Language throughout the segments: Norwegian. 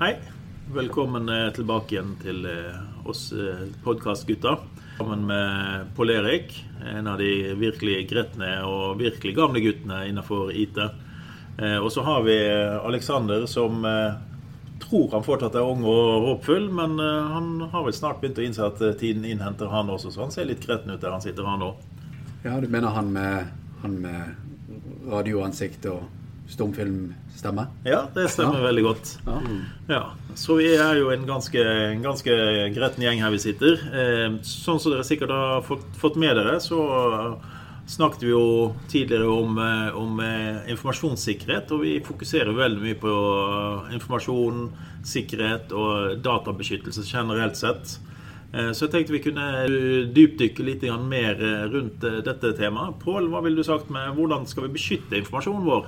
Hei. Velkommen eh, tilbake igjen til eh, oss eh, podkastgutter. Sammen med Pål Erik, en av de virkelig gretne og virkelig gamle guttene innenfor IT. Og så har vi Aleksander, som tror han fortsatt er ung og håpfull, men han har vel snart begynt å innse at tiden innhenter han også, så han ser litt gretten ut der han sitter, han òg. Ja, du mener han med, han med radioansikt og stumfilmstemme? Ja, det stemmer ja. veldig godt. Ja. ja. Så vi er jo en ganske, en ganske gretten gjeng her vi sitter. Eh, sånn som dere sikkert har fått, fått med dere, så snakket vi jo tidligere om, eh, om, eh, informasjonssikkerhet. Og vi fokuserer veldig mye på informasjon, sikkerhet og databeskyttelse generelt sett. Så jeg tenkte vi kunne dypdykke litt mer rundt dette temaet. Pål, hva ville du sagt med hvordan skal vi beskytte informasjonen vår?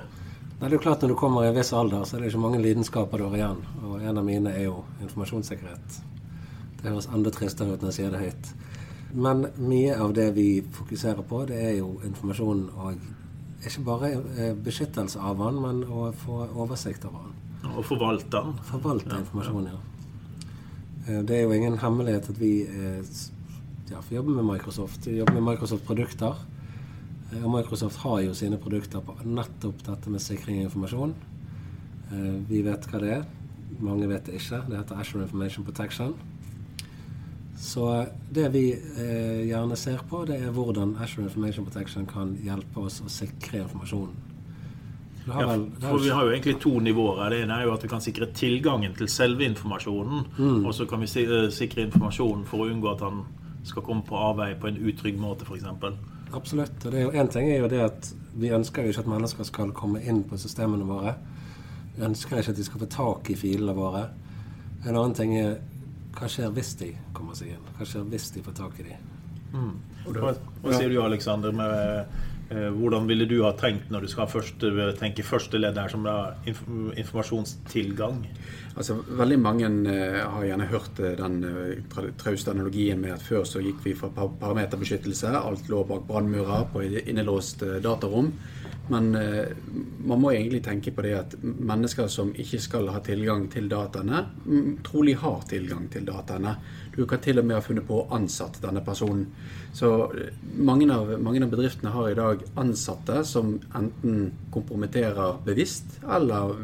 Nei, det er jo klart Når du kommer i en viss alder, så er det ikke mange lidenskaper du har igjen. Og en av mine er jo informasjonssikkerhet. Det høres enda tristere ut når jeg sier det høyt. Men mye av det vi fokuserer på, det er jo informasjon og ikke bare eh, beskyttelse av den, men å få oversikt over den. Og forvalte den. Forvalte ja, informasjon, ja. Eh, det er jo ingen hemmelighet at vi, ja, vi jobber med Microsoft. Vi jobber med Microsoft-produkter. Og Microsoft har jo sine produkter på nettopp dette med sikring av informasjon. Eh, vi vet hva det er. Mange vet det ikke. Det heter Ashore Information Protection. Så det vi eh, gjerne ser på, det er hvordan Ashore Information Protection kan hjelpe oss å sikre informasjonen. Ja, for Vi har jo egentlig to nivåer. Det ene er jo at vi kan sikre tilgangen til selve informasjonen. Mm. Og så kan vi eh, sikre informasjonen for å unngå at han skal komme på avveie på en utrygg måte, f.eks. Absolutt. og Én ting er jo det at vi ønsker jo ikke at mennesker skal komme inn på systemene våre. Vi ønsker ikke at de skal få tak i filene våre. En annen ting er hva skjer hvis de kommer seg inn? Hva skjer hvis de får tak i de? Mm. Hva, hva sier du, Aleksander, med hvordan ville du ha tenkt når du skal først, tenke første ledd her, som er informasjonstilgang? Altså, Veldig mange uh, har gjerne hørt den trauste analogien med at før så gikk vi fra parameterbeskyttelse. Alt lå bak brannmurer på innelåst datarom. Men man må egentlig tenke på det at mennesker som ikke skal ha tilgang til dataene, trolig har tilgang til dataene. Du kan til og med ha funnet på å ansette denne personen. Så mange av, mange av bedriftene har i dag ansatte som enten kompromitterer bevisst, eller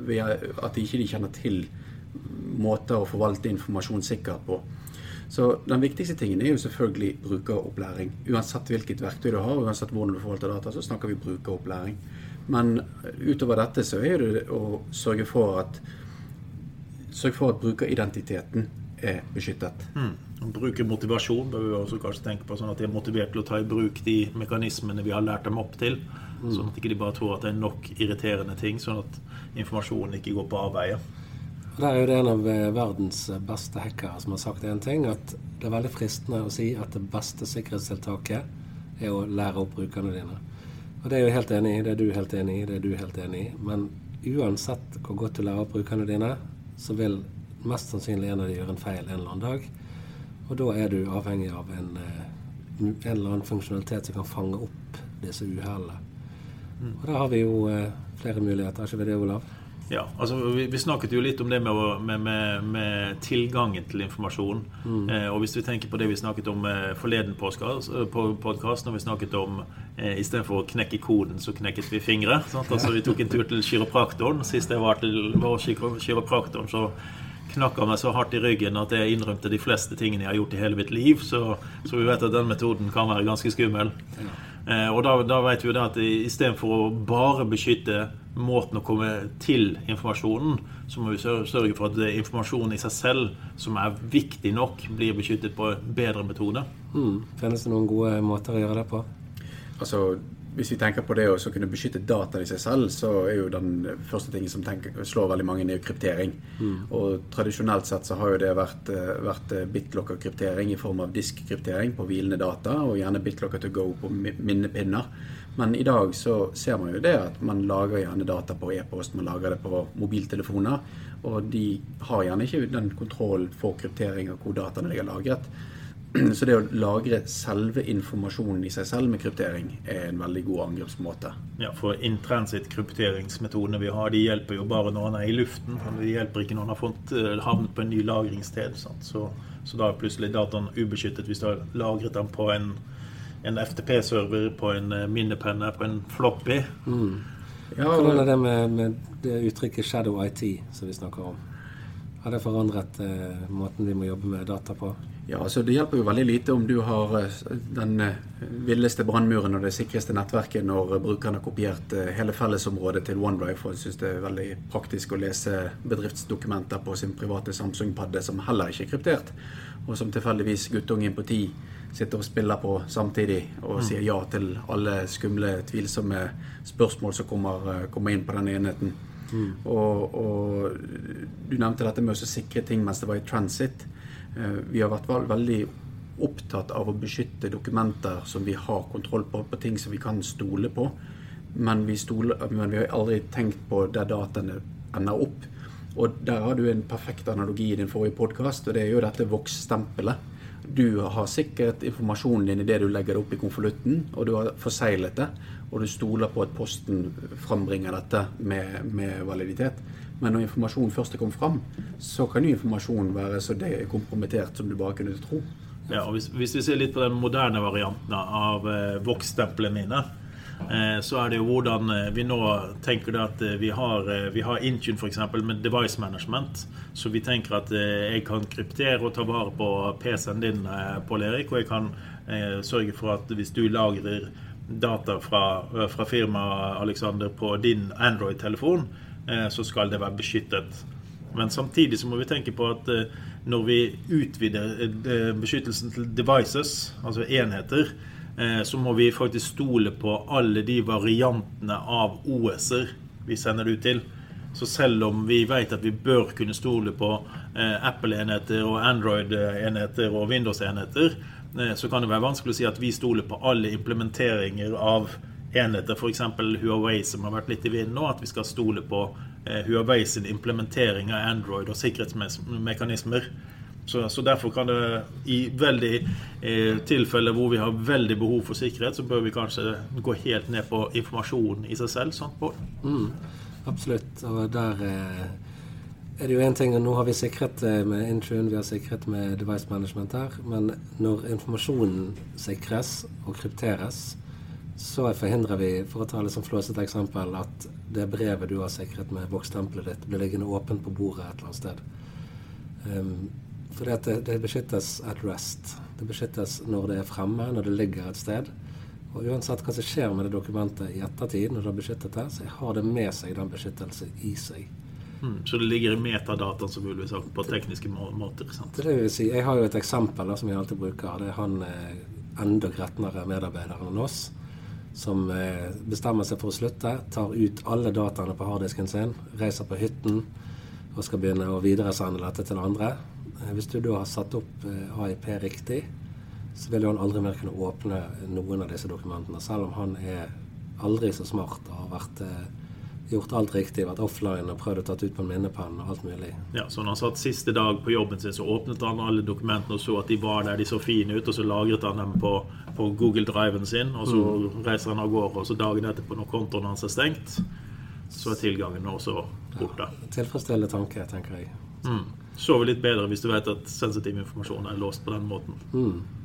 at de ikke kjenner til måter å forvalte informasjon sikkert på. Så den viktigste tingen er jo selvfølgelig brukeropplæring. Uansett hvilket verktøy du har, uansett hvordan du forvalter data, så snakker vi brukeropplæring. Men utover dette så er det å sørge for at sørge for at brukeridentiteten er beskyttet. Mm. Brukermotivasjon bør vi også kanskje tenke på, sånn at de er motivert til å ta i bruk de mekanismene vi har lært dem opp til. Mm. Sånn at de ikke bare tror at det er nok irriterende ting, sånn at informasjonen ikke går på avveie. Der er jo det en av eh, verdens beste hackere som har sagt én ting, at det er veldig fristende å si at det beste sikkerhetstiltaket er å lære opp brukerne dine. Og det er jeg helt enig i, det er du helt enig i, det er du helt enig i. Men uansett hvor godt du lærer opp brukerne dine, så vil mest sannsynlig en av de gjøre en feil en eller annen dag. Og da er du avhengig av en, eh, en eller annen funksjonalitet som kan fange opp disse uhellene. Mm. Og da har vi jo eh, flere muligheter, er ikke vi det, Olav? Ja, altså vi, vi, snakket jo litt om det med, med, med, med tilgangen til informasjon. Mm. Eh, og hvis vi tenker på det vi snakket om eh, forleden podkast, eh, når vi snakket om eh, istedenfor å knekke koden, så knekket vi fingre. Sant? Altså Vi tok en tur til kiropraktoren. Sist jeg var til var kiropraktoren, så knakk han meg så hardt i ryggen at jeg innrømte de fleste tingene jeg har gjort i hele mitt liv. Så, så vi vet at den metoden kan være ganske skummel. Ja. Eh, og da, da, vet vi jo det at istedenfor å bare beskytte måten å komme til informasjonen, så må vi sørge for at informasjonen i seg selv, som er viktig nok, blir beskyttet på en bedre metode. Mm. Finnes det noen gode måter å gjøre det på? Altså, hvis vi tenker på det å kunne beskytte data i seg selv, så er jo den første tingen som tenker, slår veldig mange, ned kryptering. Mm. Og tradisjonelt sett så har jo det vært, eh, vært eh, bitlocker-kryptering i form av diskkryptering på hvilende data, og gjerne bitlocker to go på minnepinner. Men i dag så ser man jo det at man lager gjerne data på e-post, man lager det på mobiltelefoner. Og de har gjerne ikke den kontroll for kryptering av hvor dataene ligger lagret. Så det å lagre selve informasjonen i seg selv med kryptering er en veldig god angrepsmåte. Ja, for intransit-krypteringsmetodene vi har, de hjelper jo bare når han er i luften. De hjelper ikke når han har fått eh, havnet på en ny lagringssted. Så, så, da er plutselig dataen ubeskyttet hvis du har lagret den på en, en FTP-server, på en eh, minnepenne, på en floppy. Mm. Ja, og... Hvordan er det med, med, det uttrykket 'shadow IT' som vi snakker om? Har det forandret eh, måten vi må jobbe med data på? Ja, altså Det hjelper jo veldig lite om du har eh, den eh, villeste brannmuren og det sikreste nettverket når brukeren har kopiert eh, hele fellesområdet til OneDrive. Og syns det er veldig praktisk å lese bedriftsdokumenter på sin private Samsung-padde som heller ikke er kryptert, og som tilfeldigvis guttungen på ti sitter og spiller på samtidig og mm. sier ja til alle skumle, tvilsomme spørsmål som kommer, kommer inn på den enheten. Mm. Og, og, du nevnte dette med å sikre ting mens det var i transit. Eh, vi har vært veldig opptatt av å beskytte dokumenter som vi har kontroll på, på ting som vi kan stole på. Men vi, stoler, men vi har aldri tenkt på der dataene ender opp. Og der har du en perfekt analogi i din forrige podkast, og det er jo dette Vox-stempelet. Du har sikkert informasjonen din i det du legger det opp i konvolutten, og du har forseglet det, og du stoler på at Posten frambringer dette med, med validitet. Men når informasjonen først er kommet fram, så kan jo informasjonen være så det er kompromittert som du bare kunne tro. Ja, og hvis, hvis vi ser litt på den moderne varianten av eh, Vox-stemplene mine, eh, så er det jo hvordan eh, vi nå tenker det at eh, vi har, eh, vi har Intune f.eks. med device management. Så vi tenker at eh, jeg kan kryptere og ta vare på PC-en din, Pål Erik. Og jeg kan sørge for at hvis du lagrer data fra, fra firmaet Alexander på din Android-telefon, Eh, så skal det være beskyttet. Men samtidig så må vi tenke på at eh, når vi utvider eh, beskyttelsen til devices, altså enheter, så må vi faktisk stole på alle de variantene av OS-er vi sender det ut til. Så selv om vi vet at vi bør kunne stole på Apple-enheter og Android-enheter og Windows-enheter, så kan det være vanskelig å si at vi stoler på alle implementeringer av enheter, f.eks. Huawei, som har vært litt i vinden nå, at vi skal stole på eh, Huawei sin implementering av Android og sikkerhetsmekanismer. Så, så, derfor kan det i veldig eh, tilfeller hvor vi har veldig behov for sikkerhet, så bør vi kanskje gå helt ned på informasjonen i seg selv. Sant, Bård? Mm, absolutt. Og der eh, er det jo én ting Nå har vi sikret eh, med Intune, vi har sikret med device management her. Men når informasjonen sikres og krypteres, så forhindrer vi, for å ta liksom flåsete eksempel, at det brevet du har sikret med bokstempelet ditt, blir liggende åpent på bordet et eller annet sted. Um, fordi det, det, beskyttes at rest. Det beskyttes når det er fremme, når det ligger et sted. Og uansett hva som skjer med det dokumentet i ettertid, når det har beskyttet det, så har det med seg den beskyttelsen i seg. Mm, så det ligger i metadata som vil sagt, på tekniske måter? Sant? Det vil si, jeg har jo et eksempel da, som jeg alltid bruker. Det er han eh, enda gretnere medarbeideren enn oss som eh, bestemmer seg for å slutte, tar ut alle dataene på harddisken sin, reiser på hytten og skal begynne å videresende dette til andre. Eh, hvis du da har satt opp eh, AIP riktig, så vil han aldri mer kunne åpne noen av disse dokumentene, selv om han er aldri så smart og har vært gjort alt riktig, vært offline og prøvd å tatt ut på en minnepenn og alt mulig. Ja, Så når han satt siste dag på jobben sin, så åpnet han alle dokumentene og så at de var der, de så fine ut, og så lagret han dem på, på Google Driven sin, og så mm. reiser han av gårde, og så dagen etterpå, når kontoen hans er stengt, så er tilgangen også borte. Ja, tilfredsstillende tanke, tenker jeg. Mm. Sover litt bedre hvis du vet at sensitiv informasjon er låst på den måten. Mm.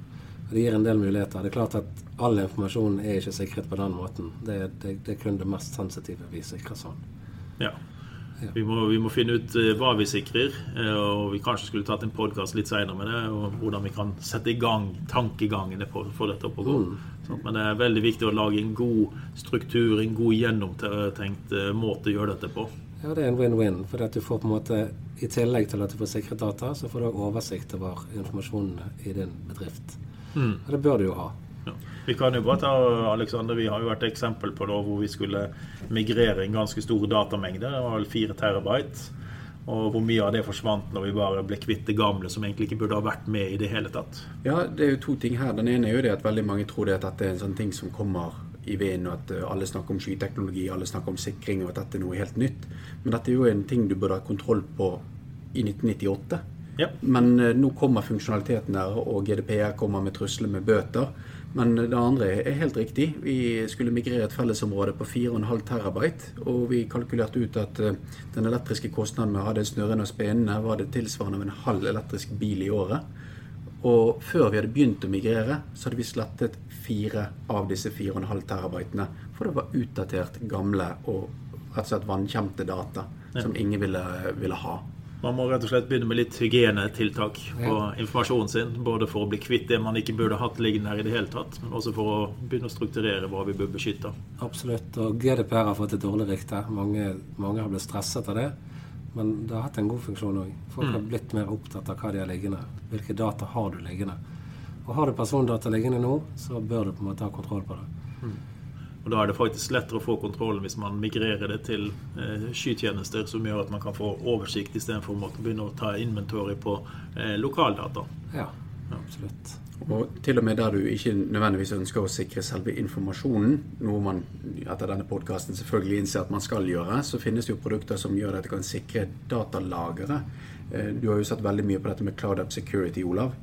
Det gir en del muligheter. Det er klart at all informasjon er ikke sikret på den måten. Det, det, det er kun det mest sensitive vi sikrer sånn. Ja. ja. Vi, må, vi, må, finne ut uh, hva vi sikrer, uh, og vi kanskje skulle tatt en podkast litt seinere med det. Og hvordan vi kan sette i gang tankegangene for å få dette opp og gå. Mm. Sånn, men det er veldig viktig å lage en god struktur, en god gjennomtenkt uh, måte å gjøre dette på. Ja, det er en win-win. For at du får på en måte, I tillegg til at du får sikret data, så får du oversikt over informasjonen i din bedrift. Mm. Det bør du jo ha. Ja. Vi kan jo bare ta Alexander, vi har jo vært eksempel på da, hvor vi skulle migrere en ganske stor datamengde. Det var vel 4 terabyte. Og hvor mye av det forsvant når vi bare ble kvitt det gamle som egentlig ikke burde ha vært med i det hele tatt. Ja, det er jo to ting her. Den ene er jo det at veldig mange tror det at dette er en sånn ting som kommer i vinden, og at eh, alle snakker om skyteknologi, alle snakker om sikring, og at dette er noe helt nytt. Men dette er jo en ting du burde ha kontroll på i 1998. Ja. Men eh, nå kommer funksjonaliteten der, og GDPR kommer med trusler med bøter. Men det andre er helt riktig. Vi skulle migrere et fellesområde på 4,5 terabyte. Og vi kalkulerte ut at eh, den elektriske kostnaden med å ha det snørrende og spennende var det tilsvarende av en halv elektrisk bil i året. Og før vi hadde begynt å migrere, så hadde vi slettet fire av disse 4,5 terabytene. For det var utdatert, gamle og rett og slett vannkjemte data som ingen ville, ville ha. Man må rett og slett begynne med litt hygienetiltak på informasjonen sin. Både for å bli kvitt det man ikke burde hatt liggende her i det hele tatt, men også for å begynne å strukturere hva vi bør beskytte. Absolutt. Og GDPR har fått et dårlig rykte. Mange, mange har blitt stresset av det. Men det har hatt en god funksjon òg. Folk har blitt mer opptatt av hva de har liggende. Hvilke data har du liggende. Og har du persondata liggende nå, så bør du på en måte ha kontroll på det. Og Da er det faktisk lettere å få kontrollen hvis man migrerer det til eh, skytjenester, som gjør at man kan få oversikt istedenfor å måtte begynne å ta inventory på eh, lokaldata. Ja, absolutt. Og til og med der du ikke nødvendigvis ønsker å sikre selve informasjonen, noe man etter denne podkasten selvfølgelig innser at man skal gjøre, så finnes det jo produkter som gjør at du kan sikre datalagre. Eh, Du har jo sett veldig mye på dette med Cloud Up Security, Olav.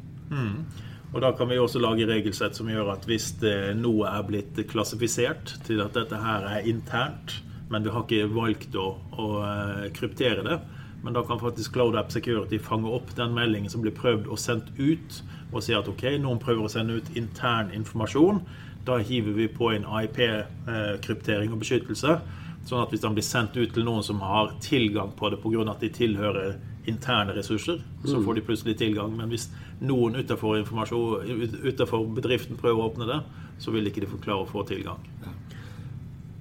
Og Da kan vi også lage regelsett som gjør at hvis noe er blitt klassifisert til at dette her er internt, men vi har ikke valgt å, å eh, kryptere det, men da kan faktisk Cloud App Security fange opp den meldingen som blir prøvd og sendt ut, og si at ok, noen prøver å sende ut intern informasjon. Da hiver vi på en IP-kryptering og beskyttelse. Sånn at hvis den blir sendt ut til noen som har tilgang på det pga. at de tilhører interne ressurser, så får de plutselig tilgang. Men hvis noen utenfor, utenfor bedriften prøver å åpne det, så vil ikke de få klare å få tilgang.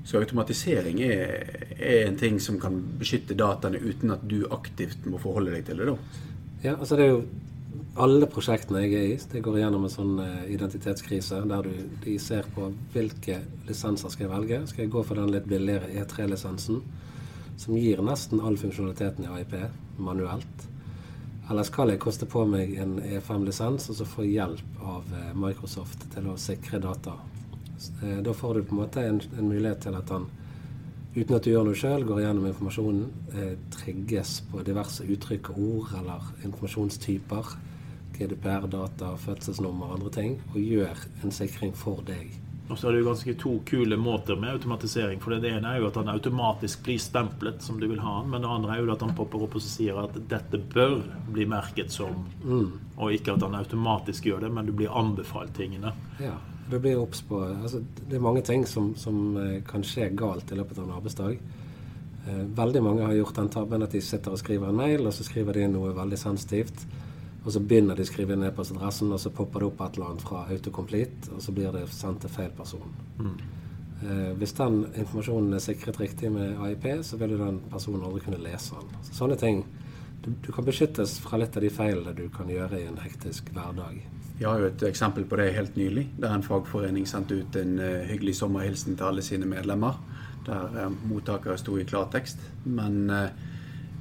Så automatisering er, er en ting som kan beskytte dataene uten at du aktivt må forholde deg til det, da. Ja, altså det er jo alle prosjektene jeg er i, det går gjennom en sånn eh, identitetskrise der du, de ser på hvilke lisenser skal jeg velge. Skal jeg gå for den litt billigere E3-lisensen, som gir nesten all funksjonaliteten i AIP manuelt? Eller skal jeg koste på meg en E5-lisens og så få hjelp av eh, Microsoft til å sikre data? Eh, Da får du på en måte en, en mulighet til at han uten at du gjør noe sjøl, går gjennom informasjonen, eh, trigges på diverse uttrykk og ord eller informasjonstyper, GDPR-data, fødselsnummer og andre ting, og gjør en sikring for deg. Og så er det jo ganske to kule måter med automatisering. For det ene er jo at han automatisk blir stemplet som du vil ha han, men det andre er jo at han popper opp og sier at dette bør bli merket som, og ikke at han automatisk gjør det, men du blir anbefalt tingene. Ja, du blir obs på altså, Det er mange ting som, som eh, kan skje galt i løpet av en arbeidsdag. Eh, Veldig mange har gjort den tabben at de sitter og skriver en mail, og så skriver de noe veldig sensitivt. Og så begynner de å skrive inn på adressen, og så popper det opp et eller annet fra autocomplete, og så blir det sendt til feil person. Eh, hvis den informasjonen er sikret riktig med AIP, så vil jo den personen aldri kunne lese den. Så sånne ting du, du kan beskyttes fra litt av de feilene du kan gjøre i en hektisk hverdag. Vi har jo et eksempel på det helt nylig, der en fagforening sendte ut en uh, hyggelig sommerhilsen til alle sine medlemmer, der uh, mottakere sto i klartekst. Men uh,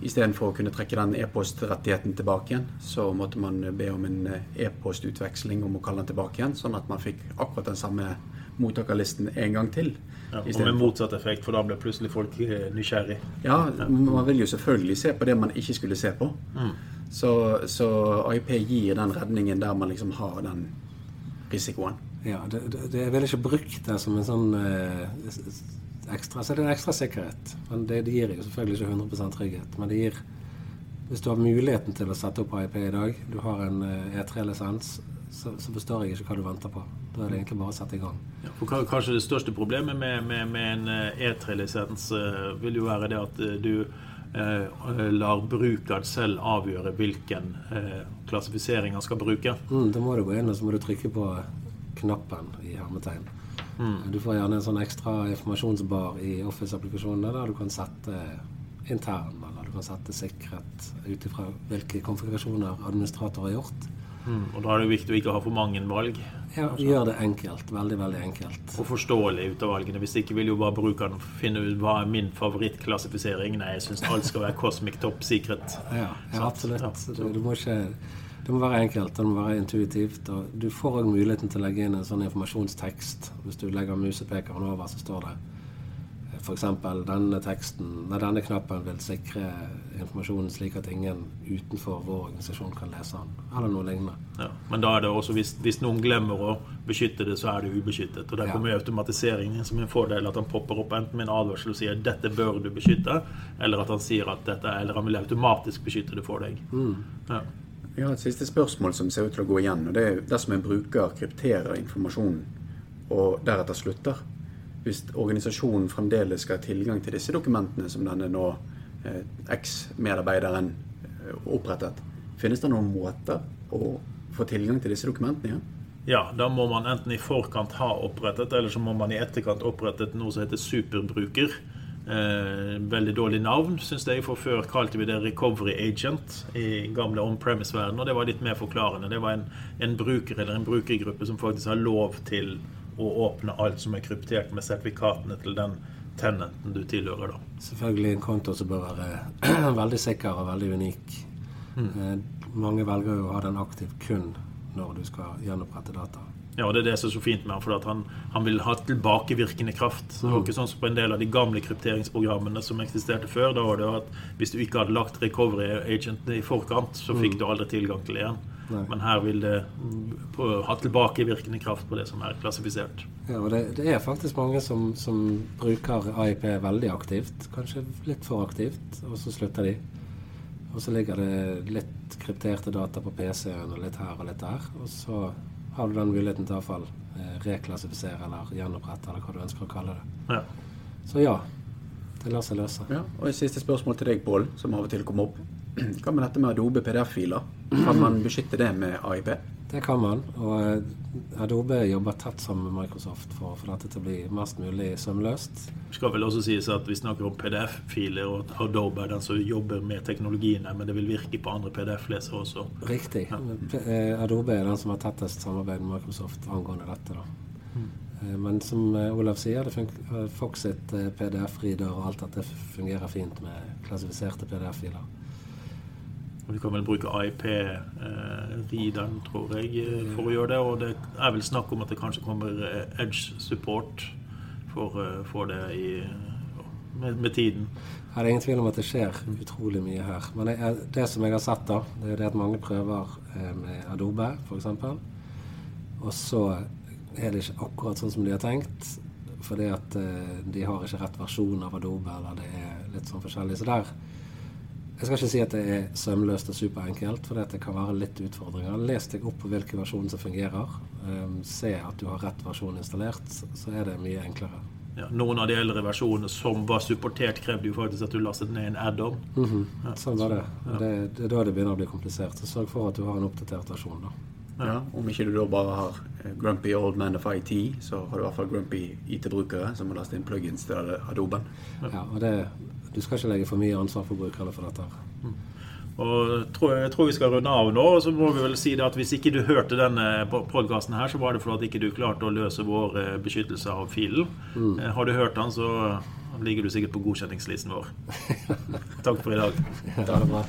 istedenfor å kunne trekke den e-postrettigheten tilbake igjen, så måtte man be om en eh, e-postutveksling om å kalle den tilbake igjen, sånn at man fikk akkurat den samme mottakerlisten en gang til. Ja, og med motsatt effekt, for da ble plutselig folk eh, nysgjerrig. Ja, man vil jo selvfølgelig se på det man ikke skulle se på. Så, så AIP gir den redningen der man liksom har den risikoen. Ja, det, det, det, er vel ikke brukt det som en sånn eh, ekstra Så det er en ekstra sikkerhet. Men det, det gir jo selvfølgelig ikke 100% trygghet. Men det gir Hvis du har muligheten til å sette opp AIP i dag, du har en eh, E3-lisens, så, så forstår jeg ikke hva du venter på. Da er det egentlig bare å sette i gang. Ja, for Kanskje det største problemet med, med, med en eh, E3-lisens eh, vil jo være det at du eh, lar brukeren selv avgjøre hvilken eh, klassifisering han skal bruke. Mm, da må du gå inn og så må du trykke på knappen i hermetegn. Du får gjerne en sånn ekstra informasjonsbar i Office-applikasjonene der du kan sette intern, eller du kan sette sikkerhet ut ifra hvilke konfigurasjoner administrator har gjort. Og da er det viktig å ikke ha for mange valg. Ja, gjør det enkelt. Veldig, veldig enkelt. Og forståelig ut av valgene. Hvis ikke vil jo bare brukeren finne ut hva er min favorittklassifisering. Nei, jeg syns alt skal være Cosmic Top Secret. Ja, ja absolutt. Ja. Du, du må ikke, det må være enkelt, det må være intuitivt. Og du får òg muligheten til å legge inn en sånn informasjonstekst. Hvis du legger musepekeren over, så står det f.eks. denne teksten, nei, denne knappen vil sikre informasjonen slik at ingen utenfor vår organisasjon kan lese den, eller noe lignende. Ja, men da er det også, hvis, hvis, noen glemmer å beskytte det, så er det ubeskyttet. Og der kommer ja. automatiseringen som en fordel, at han popper opp enten med en advarsel og sier 'dette bør du beskytte', eller at han sier at dette, eller han vil automatisk beskytte det for deg. Mm. Ja. Jeg har et siste spørsmål som ser ut til å gå igjen. og det er Dersom en bruker krypterer informasjonen og deretter slutter, hvis organisasjonen fremdeles skal ha tilgang til disse dokumentene som denne nå eh, eks-medarbeideren eh, opprettet, finnes det noen måter å få tilgang til disse dokumentene igjen? Ja, da må man enten i forkant ha opprettet, eller så må man i etterkant opprettet noe som heter superbruker. Eh, veldig dårlig navn, syns jeg, for før kalte vi det Recovery Agent i gamle on-premise-verden, og det var litt mer forklarende. Det var en, en bruker eller en brukergruppe som faktisk har lov til å åpne alt som er kryptert med sertifikatene til den tenenten du tilhører. da. Selvfølgelig en konto som bør være veldig sikker og veldig unik. Mm. Eh, mange velger jo å ha den aktiv kun når du skal gjenopprette data. Ja, og det er det som er så fint med han, for han, han, vil ha tilbakevirkende kraft. Så det var mm. ikke sånn som på en del av de gamle krypteringsprogrammene som eksisterte før. Da var det at hvis du ikke hadde lagt recovery agent i forkant, så fikk mm. du aldri tilgang til igjen. Nei. Men her vil det ha tilbakevirkende kraft på det som er klassifisert. Ja, og det, det er faktisk mange som, som, bruker AIP veldig aktivt. Kanskje litt for aktivt, og så slutter de. Og så ligger det litt krypterte data på PC-en og litt her og litt der. Og så har du den muligheten til iallfall eh, reklassifisere eller gjenopprette, eller hva du ønsker å kalle det. Ja. Så ja, det lar seg løse. Ja, og et siste spørsmål til deg, Pål, som av og til kommer opp. Hva med dette med Adobe PDF-filer? Kan man beskytte det med AIP? Det kan man. Og eh, Adobe jobber tett sammen med Microsoft for å få dette til å bli mest mulig sømløst. Skal vel også sies at vi snakker om PDF-filer, og Adobe er den som jobber med teknologiene, men det vil virke på andre PDF-lesere også. Riktig. Ja. Eh, Adobe er den som har tettest samarbeid med Microsoft angående dette. Mm. Men som Olav sier, det Fox sitt PDF-reader og alt dette fungerer fint med klassifiserte PDF-filer. Og du kan vel bruke IP-readeren, eh, tror jeg, eh, for å gjøre det. Og det er vel snakk om at det kanskje kommer eh, edge support for, for det i, med, med, tiden. Ja, det er ingen tvil om at det skjer utrolig mye her. Men det, det som jeg har sett, da, det er det at mange prøver med Adobe, f.eks. Og så er det ikke akkurat sånn som de har tenkt. Fordi at de har ikke rett versjon av Adobe, eller det er litt sånn forskjellig. Så der jeg skal ikke si at det er sømløst og superenkelt, for det kan være litt utfordringer. Les deg opp på hvilken versjon som fungerer. Um, se at du har rett versjon installert, så er det mye enklere. Ja, noen av de eldre versjonene som var supportert, krevde jo faktisk at du lastet ned en add-on. Mm -hmm. ja, sånn var det. Ja. det. Det er da det begynner å bli komplisert. Så sørg for at du har en oppdatert versjon. da. Ja, Om ikke du da bare har eh, Grumpy Old Man of IT, så har du i hvert fall Grumpy IT-brukere som må laste inn plugins til Adoben. Ja, og det du skal ikke legge for mye ansvar for brukerne for dette. Mm. Og tror, jeg tror vi skal runde av nå. og så må vi vel si det at Hvis ikke du hørte denne podkasten, her, så var det fordi ikke du klarte å løse vår eh, beskyttelse av filen. Mm. Eh, har du hørt den, så ligger du sikkert på godkjenningslisten vår. Takk for i dag. Ja, det er bra.